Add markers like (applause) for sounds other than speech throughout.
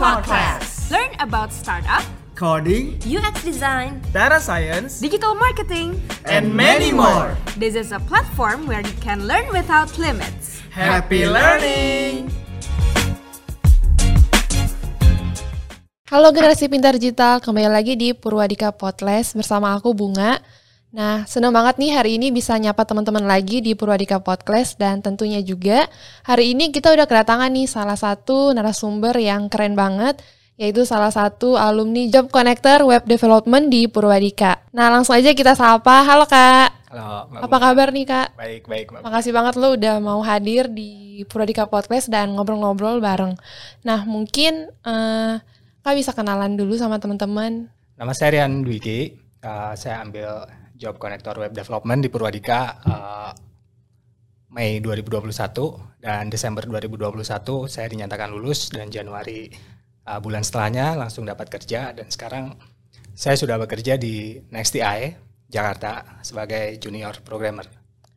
Podcast. Learn about startup, coding, UX design, data science, digital marketing. and many more. This is a platform where you can learn without limits. Happy learning! Halo generasi pintar digital, kembali lagi di Purwadika Podcast bersama aku Bunga. Nah, senang banget nih hari ini bisa nyapa teman-teman lagi di Purwadika Podcast dan tentunya juga hari ini kita udah kedatangan nih salah satu narasumber yang keren banget yaitu salah satu alumni Job Connector Web Development di Purwadika. Nah, langsung aja kita sapa. Halo Kak. Halo, Mbak Apa kabar nih Kak? Baik, baik, Mbak. Makasih banget lo udah mau hadir di Purwadika Podcast dan ngobrol-ngobrol bareng. Nah, mungkin eh, Kak bisa kenalan dulu sama teman-teman. Nama saya Rian Dwiki. Uh, saya ambil job connector web development di Purwadika uh, Mei 2021 dan Desember 2021 saya dinyatakan lulus dan Januari uh, bulan setelahnya langsung dapat kerja dan sekarang saya sudah bekerja di NextDI Jakarta sebagai junior programmer.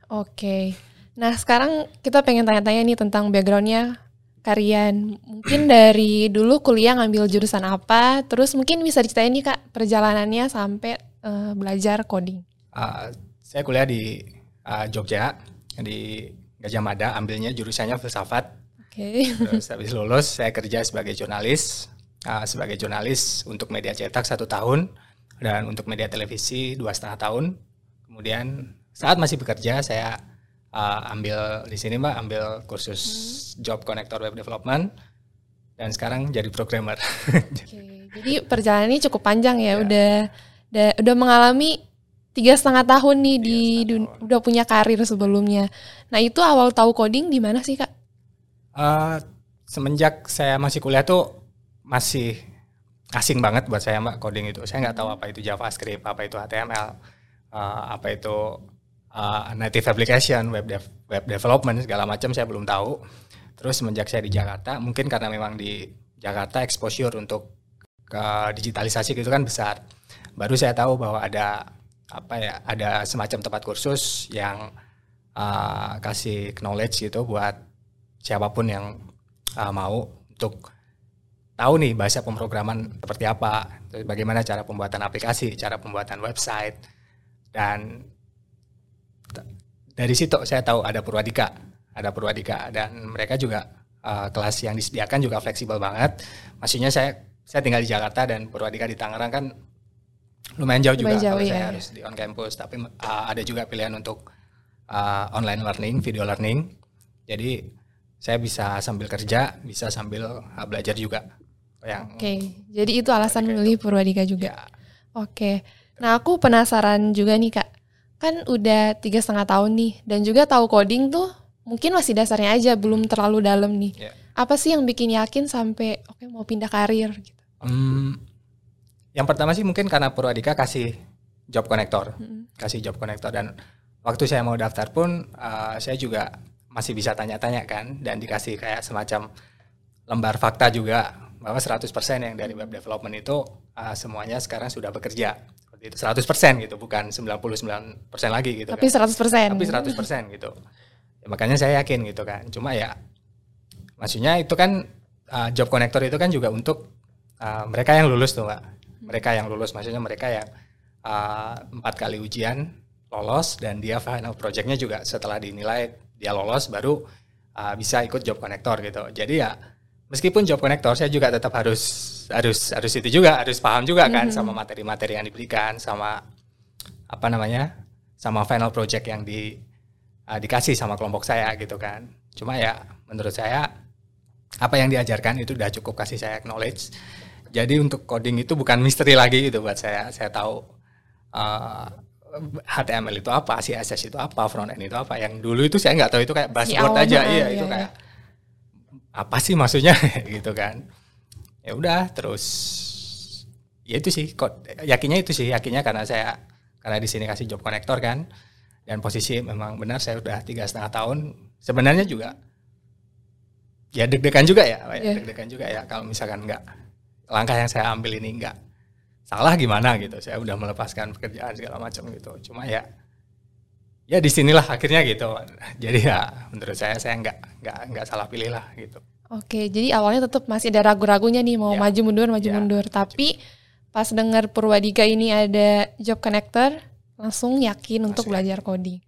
Oke. Nah, sekarang kita pengen tanya-tanya nih tentang backgroundnya Karian. Mungkin (clears throat) dari dulu kuliah ngambil jurusan apa, terus mungkin bisa diceritain nih Kak perjalanannya sampai eh, belajar coding. Uh, saya kuliah di uh, Jogja di Gajah Mada ambilnya jurusannya filsafat Oke. Terus habis lulus saya kerja sebagai jurnalis, uh, sebagai jurnalis untuk media cetak satu tahun dan untuk media televisi dua setengah tahun. Kemudian saat masih bekerja saya uh, ambil di sini mbak ambil kursus job connector web development dan sekarang jadi programmer. Oke, jadi perjalanannya cukup panjang ya, udah, udah udah mengalami tiga setengah tahun nih di dun- udah punya karir sebelumnya. Nah itu awal tahu coding di mana sih kak? Uh, semenjak saya masih kuliah tuh masih asing banget buat saya mbak coding itu. Saya nggak tahu apa itu JavaScript, apa itu HTML, uh, apa itu uh, native application, web dev- web development segala macam saya belum tahu. Terus semenjak saya di Jakarta, mungkin karena memang di Jakarta exposure untuk ke digitalisasi gitu kan besar. Baru saya tahu bahwa ada apa ya, ada semacam tempat kursus yang uh, kasih knowledge gitu buat siapa pun yang uh, mau untuk tahu nih bahasa pemrograman seperti apa, bagaimana cara pembuatan aplikasi, cara pembuatan website, dan dari situ saya tahu ada Purwadika, ada Purwadika, dan mereka juga uh, kelas yang disediakan juga fleksibel banget. Maksudnya saya saya tinggal di Jakarta dan Purwadika di Tangerang kan lumayan jauh juga Lumayan jauh, kalau ya, saya ya. harus di on campus, tapi uh, ada juga pilihan untuk uh, online learning, video learning. Jadi saya bisa sambil kerja, bisa sambil uh, belajar juga. Yang Oke, jadi itu alasan memilih Purwadika juga. ya, Oke, nah aku penasaran juga nih kak, kan udah tiga setengah tahun nih, dan juga tahu coding tuh mungkin masih dasarnya aja, belum terlalu dalam nih. Ya. Apa sih yang bikin yakin sampai oke mau pindah karir? Gitu? Hmm, yang pertama sih mungkin karena Purwadika kasih job connector, Mm-mm. kasih job connector dan waktu saya mau daftar pun uh, saya juga masih bisa tanya-tanya kan dan dikasih kayak semacam lembar fakta juga bahwa 100% yang dari web development itu uh, semuanya sekarang sudah bekerja. Seperti itu 100% gitu, bukan 99% lagi gitu Tapi kan. 100%. Tapi 100% gitu. Ya, makanya saya yakin gitu kan. Cuma ya maksudnya itu kan uh, job connector itu kan juga untuk uh, mereka yang lulus tuh Mbak. Mereka yang lulus maksudnya mereka yang uh, empat kali ujian lolos dan dia final projectnya juga setelah dinilai dia lolos baru uh, bisa ikut job connector gitu. Jadi ya meskipun job connector saya juga tetap harus harus harus itu juga harus paham juga kan sama materi-materi yang diberikan sama apa namanya sama final project yang di uh, dikasih sama kelompok saya gitu kan. Cuma ya menurut saya apa yang diajarkan itu udah cukup kasih saya knowledge. Jadi untuk coding itu bukan misteri lagi gitu buat saya. Saya tahu uh, HTML itu apa, CSS itu apa, front end itu apa. Yang dulu itu saya nggak tahu itu kayak buzzword aja, iya iya, itu iya. kayak apa sih maksudnya (laughs) gitu kan. Ya udah terus ya itu sih kok yakinnya itu sih yakinnya karena saya karena di sini kasih job connector kan dan posisi memang benar saya udah tiga setengah tahun sebenarnya juga ya deg-degan juga ya ya, Iya. deg-degan juga ya kalau misalkan nggak langkah yang saya ambil ini nggak salah gimana gitu saya udah melepaskan pekerjaan segala macam gitu cuma ya ya di sinilah akhirnya gitu jadi ya menurut saya saya nggak nggak nggak salah pilih lah gitu Oke, jadi awalnya tetap masih ada ragu-ragunya nih mau Ya. maju mundur maju Ya. mundur. Tapi pas dengar Purwadika ini ada job connector, langsung yakin untuk Langsung belajar coding.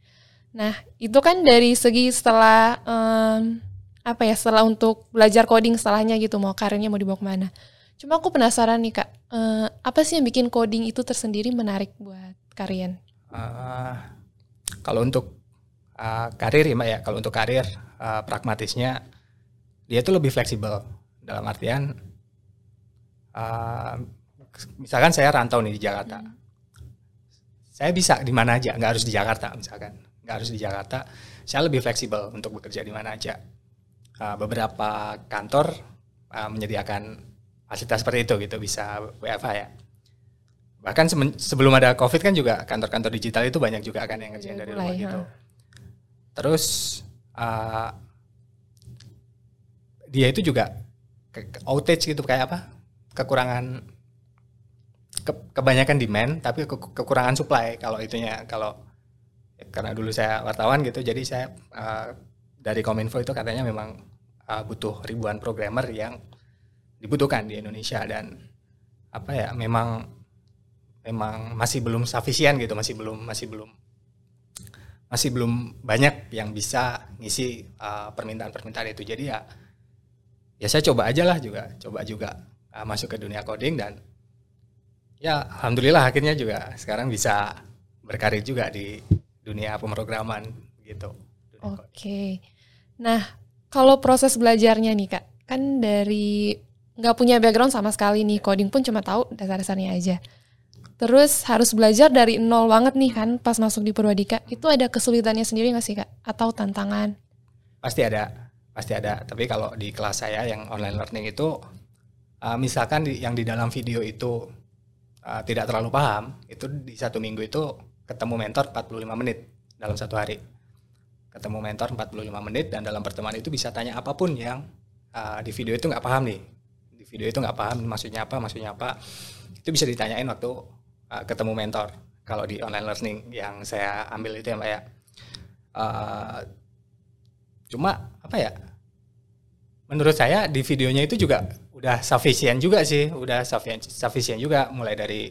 Nah, itu kan dari segi setelah em, apa ya, setelah untuk belajar coding setelahnya gitu mau karirnya mau dibawa ke mana. Cuma aku penasaran nih kak, eh, apa sih yang bikin coding itu tersendiri menarik buat kalian? Eh, kalau untuk eh, karir ya mbak ya, kalau untuk karir eh, pragmatisnya dia itu lebih fleksibel. Dalam artian eh, misalkan saya rantau nih di Jakarta, saya bisa di mana aja, nggak harus di Jakarta misalkan, nggak harus di Jakarta, saya lebih fleksibel untuk bekerja di mana aja. Eh, beberapa kantor eh, menyediakan fasilitas seperti itu gitu, bisa WFH ya. Bahkan sebelum ada COVID kan juga kantor-kantor digital itu banyak juga kan yang ngerjain Udah dari rumah gitu. ha. Terus uh, dia itu juga ke- ke- outage gitu kayak apa? Kekurangan ke- kebanyakan demand tapi ke- kekurangan supply kalau itunya kalau ya, karena dulu saya wartawan gitu jadi saya uh, dari Kominfo itu katanya memang uh, butuh ribuan programmer yang dibutuhkan di Indonesia dan apa ya memang memang masih belum sufficient gitu masih belum masih belum masih belum banyak yang bisa ngisi uh, permintaan-permintaan itu jadi ya ya saya coba aja lah juga coba juga uh, masuk ke dunia coding dan ya alhamdulillah akhirnya juga sekarang bisa berkarir juga di dunia pemrograman gitu. Oke. Nah, kalau proses belajarnya nih kak, kan dari nggak punya background sama sekali nih, coding pun cuma tahu dasar-dasarnya aja. Terus harus belajar dari nol banget nih kan pas masuk di Purwadika. Itu ada kesulitannya sendiri nggak sih kak? Atau tantangan? pasti ada pasti ada tapi kalau di kelas saya yang online learning itu uh, misalkan yang di dalam video itu uh, tidak terlalu paham itu di satu minggu itu ketemu mentor 45 menit dalam satu hari ketemu mentor 45 menit dan dalam pertemuan itu bisa tanya apa pun yang uh, di video itu nggak paham nih video itu nggak paham maksudnya apa maksudnya apa. Itu bisa ditanyain waktu uh, ketemu mentor. Kalau di online learning yang saya ambil itu ya mbak ya. Uh, cuma apa ya menurut saya di videonya itu juga udah sufficient juga sih udah sufficient, sufficient juga. Mulai dari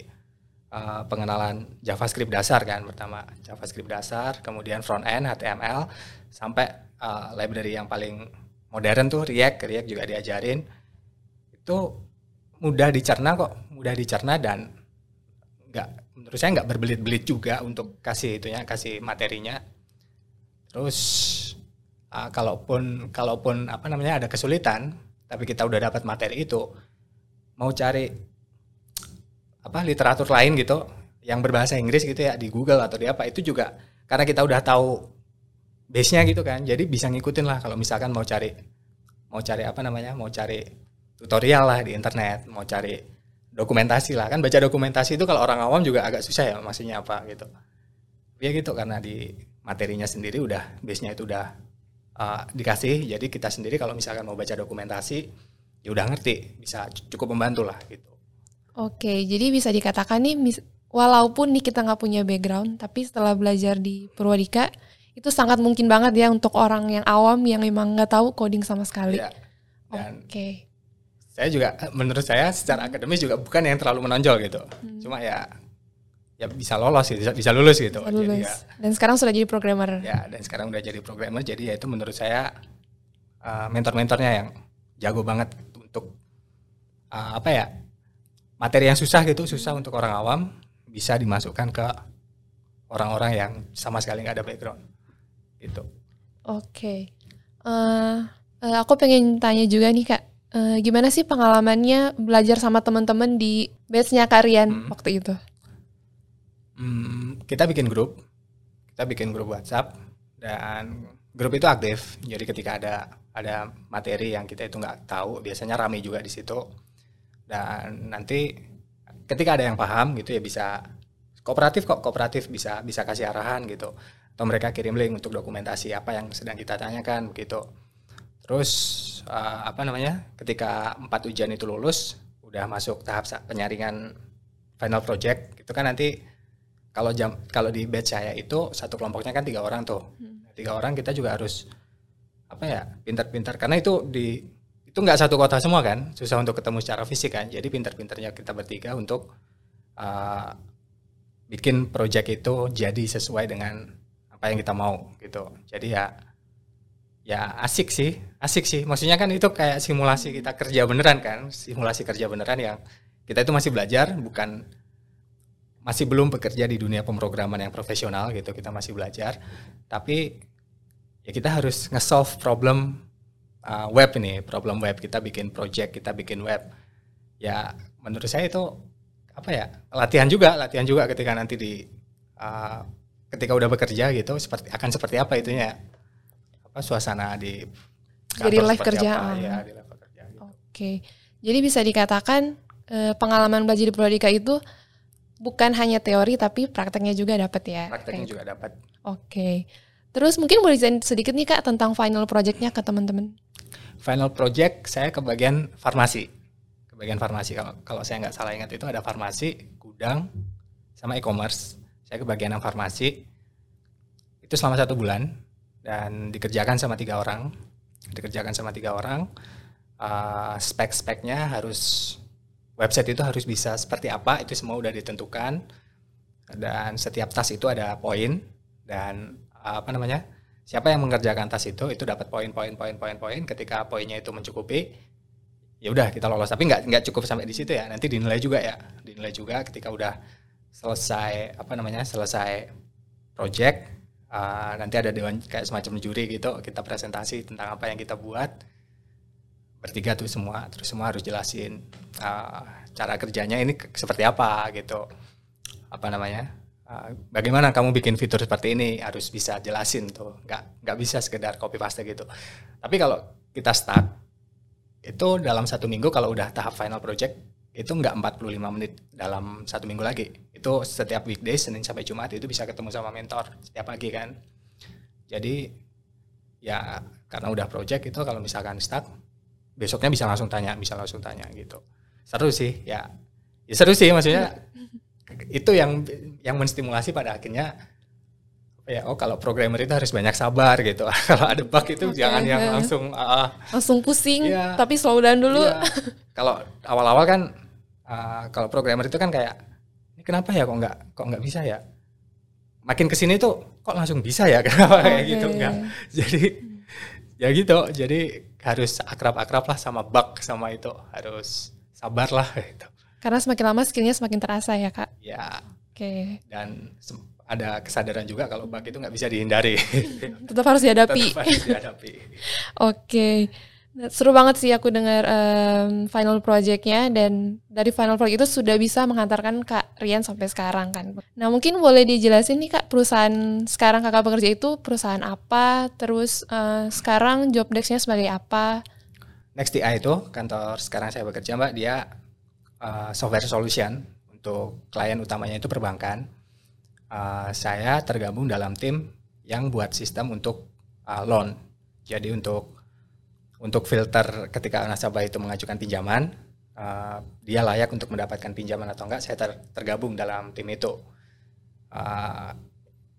uh, pengenalan JavaScript dasar kan pertama JavaScript dasar kemudian front end HTML sampai uh, library yang paling modern tuh React. React juga diajarin itu mudah dicerna kok mudah dicerna dan nggak menurut saya nggak berbelit-belit juga untuk kasih itunya kasih materinya. Terus uh, kalaupun kalaupun apa namanya ada kesulitan tapi kita udah dapat materi itu mau cari apa literatur lain gitu yang berbahasa Inggris gitu ya di Google atau di apa itu juga karena kita udah tahu base-nya gitu kan jadi bisa ngikutin lah kalau misalkan mau cari mau cari apa namanya mau cari tutorial lah di internet mau cari dokumentasi lah. Kan baca dokumentasi itu kalau orang awam juga agak susah ya maksudnya apa gitu. Ya gitu karena di materinya sendiri udah base-nya itu udah uh, dikasih. Jadi kita sendiri kalau misalkan mau baca dokumentasi ya udah ngerti bisa cukup membantu lah gitu. Oke, jadi bisa dikatakan nih, mis- walaupun nih kita nggak punya background, tapi setelah belajar di Purwadika, itu sangat mungkin banget ya untuk orang yang awam yang memang nggak tahu coding sama sekali. ya Oke. Saya juga (laughs) menurut saya secara akademis juga bukan yang terlalu menonjol gitu. Cuma ya ya bisa lolos gitu bisa, bisa lulus gitu. Bisa jadi lulus. ya. Dan sekarang sudah jadi programmer. ya dan sekarang udah jadi programmer jadi ya itu menurut saya uh, mentor-mentornya yang jago banget untuk uh, apa ya materi yang susah gitu susah untuk orang awam bisa dimasukkan ke orang-orang yang sama sekali nggak ada background gitu. Oke. Eh, eh, aku pengen tanya juga nih kak, Eh, gimana sih pengalamannya belajar sama teman-teman di batch-nya kalian Hmm. waktu itu? Hmm, kita bikin grup, kita bikin grup WhatsApp dan grup itu aktif. Jadi ketika ada ada materi yang kita itu nggak tahu, biasanya rame juga di situ. Dan nanti ketika ada yang paham gitu ya bisa kooperatif kok kooperatif bisa bisa kasih arahan gitu. Atau mereka kirim link untuk dokumentasi apa yang sedang kita tanyakan begitu. Terus eh, apa namanya? Ketika empat ujian itu lulus, udah masuk tahap penyaringan final project, itu kan nanti kalau jam kalau di batch saya itu satu kelompoknya kan tiga orang tuh tiga orang kita juga harus apa ya pintar-pintar karena itu di itu nggak satu kota semua kan, susah untuk ketemu secara fisik kan. Jadi pinter-pinternya kita bertiga untuk uh, bikin project itu jadi sesuai dengan apa yang kita mau gitu. Jadi ya ya asik sih, asik sih. Maksudnya kan itu kayak simulasi kita kerja beneran kan, simulasi kerja beneran yang kita itu masih belajar, bukan masih belum bekerja di dunia pemrograman yang profesional gitu. Kita masih belajar, tapi ya kita harus nge-solve problem uh, web ini, problem web kita bikin project, kita bikin web. Ya menurut saya itu apa ya latihan juga, latihan juga ketika nanti di uh, ketika udah bekerja gitu, seperti akan seperti apa itunya apa suasana di Jadi live seperti kerja, apa, ah. ya, di live kerja gitu. Oke. Jadi bisa dikatakan eh, pengalaman belajar di Prodika itu bukan hanya teori tapi prakteknya juga dapat ya. Prakteknya Kayak- juga dapat. Oke. Terus mungkin boleh ceritain sedikit nih Kak tentang final projectnya ke teman-teman. Final project saya ke bagian farmasi. Ke bagian farmasi kalau kalau saya nggak salah ingat itu ada farmasi, gudang, sama e-commerce. Saya ke bagian yang farmasi. Itu selama satu bulan dan dikerjakan sama tiga orang. Dikerjakan sama tiga orang. Uh, spek-speknya harus website itu harus bisa seperti apa itu semua udah ditentukan. Dan setiap tas itu ada poin. Dan uh, apa namanya siapa yang mengerjakan tas itu itu dapat poin poin poin poin poin. Ketika poinnya itu mencukupi ya udah kita lolos. Tapi nggak nggak cukup sampai di situ ya. Nanti dinilai juga ya. Dinilai juga ketika udah selesai apa namanya selesai project uh, nanti ada dewan kayak semacam juri gitu kita presentasi tentang apa yang kita buat. Bertiga tuh semua terus semua harus jelasin uh, cara kerjanya ini seperti apa gitu. Apa namanya? Uh, bagaimana kamu bikin fitur seperti ini? Harus bisa jelasin tuh nggak nggak bisa sekedar copy paste gitu. Tapi kalau kita start itu dalam satu minggu kalau udah tahap final project itu nggak 45 menit dalam satu minggu lagi itu setiap weekday Senin sampai Jumat itu bisa ketemu sama mentor setiap pagi kan jadi ya karena udah project itu kalau misalkan stuck besoknya bisa langsung tanya bisa langsung tanya gitu seru sih ya, ya seru sih maksudnya itu yang yang menstimulasi pada akhirnya ya oh kalau programmer itu harus banyak sabar gitu (laughs) kalau ada bug itu Oke, jangan yang ya. langsung ah, Langsung pusing Iya. tapi slow down dulu. Iya. Kalau awal-awal kan uh, kalau programmer itu kan kayak ini kenapa ya kok nggak kok nggak bisa ya? Makin ke sini tuh kok langsung bisa ya kenapa (laughs) kayak Oke. gitu enggak? Jadi ya gitu. Jadi harus akrab-akrab lah sama bug sama itu harus sabar lah (laughs) gitu. Karena semakin lama skillnya semakin terasa ya Kak. Ya Oke. dan sem- ada kesadaran juga kalau bug itu nggak bisa dihindari. (laughs) Tetap harus dihadapi. Tetap harus dihadapi. Oke. Nah, Seru banget sih aku dengar em, final projectnya dan dari final project itu sudah bisa menghantarkan Kak Rian sampai sekarang kan. Nah mungkin boleh dijelasin nih Kak perusahaan sekarang kakak bekerja itu perusahaan apa, terus eh, sekarang job desk-nya sebagai apa? NextDI itu kantor sekarang saya bekerja mbak dia uh, software solution untuk klien utamanya itu perbankan. Uh, saya tergabung dalam tim yang buat sistem untuk uh, loan. Jadi untuk untuk filter ketika nasabah itu mengajukan pinjaman, uh, dia layak untuk mendapatkan pinjaman atau enggak, saya ter- tergabung dalam tim itu. Uh,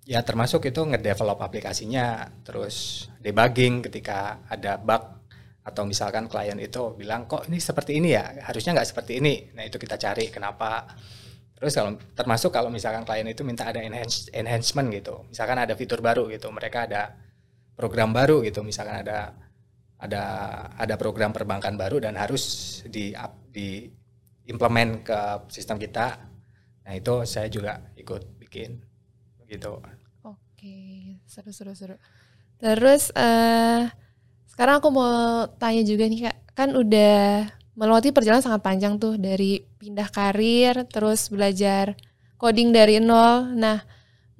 ya termasuk itu ngedevelop aplikasinya, terus debugging ketika ada bug atau misalkan klien itu bilang kok ini seperti ini ya? Harusnya nggak seperti ini. Nah itu kita cari kenapa. Terus kalau termasuk kalau misalkan klien itu minta ada enhance, enhancement gitu. Misalkan ada fitur baru gitu mereka ada program baru gitu misalkan ada ada ada program perbankan baru dan harus di di implement ke sistem kita nah itu saya juga ikut bikin begitu Oke, seru seru seru. Terus eh sekarang aku mau tanya juga nih Kak, kan udah melewati perjalanan sangat panjang tuh dari pindah karir, terus belajar coding dari nol. Nah,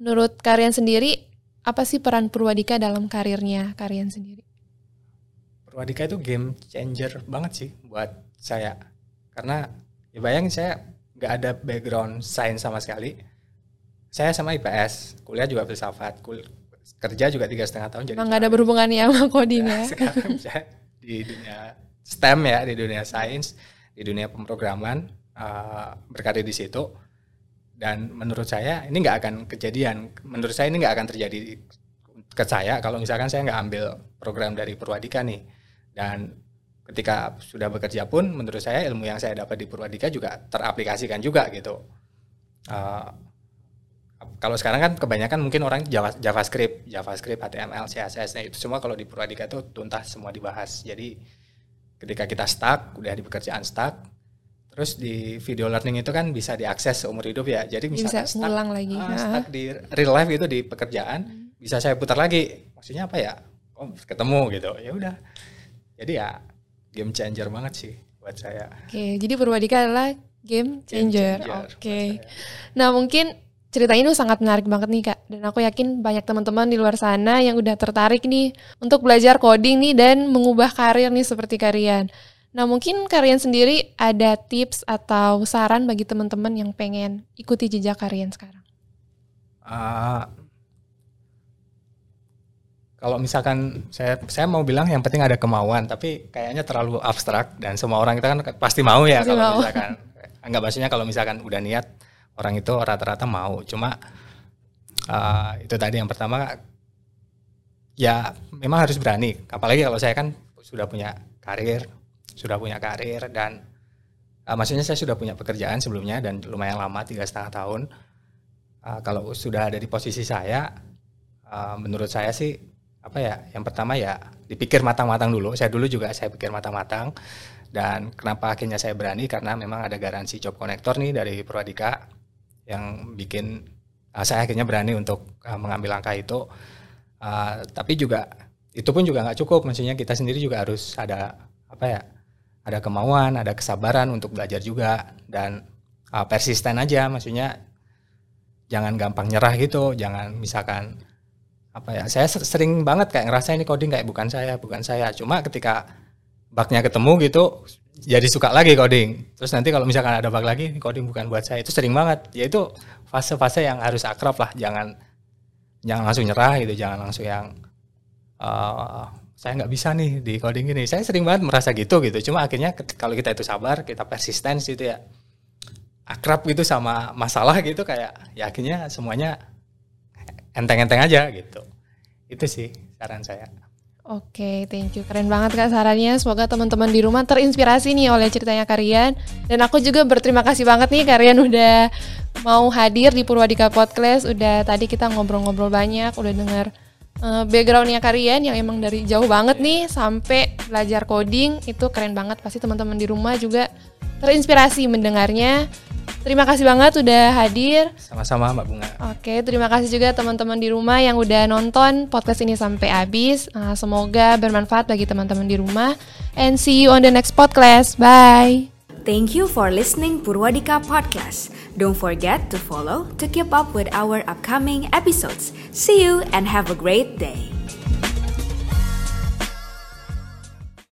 menurut kalian sendiri apa sih peran Purwadika dalam karirnya kalian sendiri? Purwadika itu game changer banget sih buat saya. Karena ya bayangin saya nggak ada background sains sama sekali. Saya sama IPS kuliah juga filsafat kul kerja juga tiga setengah tahun jadi nggak ada berhubungannya sama coding ya? (laughs) sekarang saya di dunia STEM ya di dunia sains di dunia pemrograman eh, berkarir di situ. Dan menurut saya ini nggak akan kejadian. Menurut saya ini nggak akan terjadi ke saya kalau misalkan saya nggak ambil program dari Purwadika nih dan ketika sudah bekerja pun menurut saya ilmu yang saya dapat di Purwadika juga teraplikasikan juga gitu. Uh, kalau sekarang kan kebanyakan mungkin orang Java, JavaScript, JavaScript, HTML, CSS, nah itu semua kalau di Purwadika itu tuntas semua dibahas. Jadi ketika kita stuck, udah di pekerjaan stuck, terus di video learning itu kan bisa diakses seumur hidup ya. Jadi Bisa stuck, ngulang lagi. Ah. stuck di real life itu di pekerjaan, bisa saya putar lagi. Maksudnya apa ya? Oh, ketemu gitu. Ya udah. Jadi ya game changer banget sih buat saya. Oke, jadi Purwadika adalah game changer. changer Oke. saya. Nah, mungkin ceritanya itu sangat menarik banget nih, Kak. Dan aku yakin banyak teman-teman di luar sana yang udah tertarik nih untuk belajar coding nih dan mengubah karir nih seperti kalian. Nah, mungkin kalian sendiri ada tips atau saran bagi teman-teman yang pengen ikuti jejak kalian sekarang? Ah, kalau misalkan saya saya mau bilang yang penting ada kemauan, tapi kayaknya terlalu abstrak dan semua orang kita kan pasti mau ya Pasti kalau mau. misalkan enggak maksudnya kalau misalkan udah niat orang itu rata-rata mau. Cuma ah, itu tadi yang pertama ya memang harus berani. Apalagi kalau saya kan sudah punya karir, sudah punya karir dan ah, maksudnya saya sudah punya pekerjaan sebelumnya dan lumayan lama tiga setengah tahun. Ah, kalau sudah ada di posisi saya, ah, menurut saya sih apa ya? Yang pertama ya dipikir matang-matang dulu. Saya dulu juga saya pikir matang-matang. Dan kenapa akhirnya saya berani karena memang ada garansi job connector nih dari Purwadika yang bikin ah, saya akhirnya berani untuk ah, mengambil langkah itu. Ah, tapi juga itu pun juga nggak cukup. Maksudnya kita sendiri juga harus ada apa ya? Ada kemauan, ada kesabaran untuk belajar juga dan ah, persisten aja. Maksudnya jangan gampang nyerah gitu. Jangan misalkan apa ya? Saya ser- sering banget kayak ngerasa ini coding kayak bukan saya, bukan saya. Cuma ketika bugnya ketemu gitu jadi suka lagi coding. Terus nanti kalau misalkan ada bug lagi, coding bukan buat saya. Itu sering banget. Ya itu fase-fase yang harus akrab lah. Jangan jangan langsung nyerah gitu. Jangan langsung yang eh, saya nggak bisa nih di coding ini. Saya sering banget merasa gitu gitu. Cuma akhirnya kalau kita itu sabar, kita persisten gitu ya. Akrab gitu sama masalah gitu kayak ya akhirnya semuanya enteng-enteng aja gitu. Itu sih saran saya. Oke, thank you. Keren banget Kak sarannya. Semoga teman-teman di rumah terinspirasi nih oleh ceritanya Karian. Dan aku juga berterima kasih banget nih Karian udah mau hadir di Purwadika Podcast. Udah tadi kita ngobrol-ngobrol banyak, udah dengar eh, backgroundnya Karian yang emang dari jauh banget nih sampai belajar coding. Itu keren banget. Pasti teman-teman di rumah juga terinspirasi mendengarnya. Terima kasih banget udah hadir. Sama-sama Mbak Bunga. Oke, terima kasih juga teman-teman di rumah yang udah nonton podcast ini sampai habis. Uh, semoga bermanfaat bagi teman-teman di rumah. And see you on the next podcast. Bye. Thank you for listening Purwadika Podcast. Don't forget to follow to keep up with our upcoming episodes. See you and have a great day.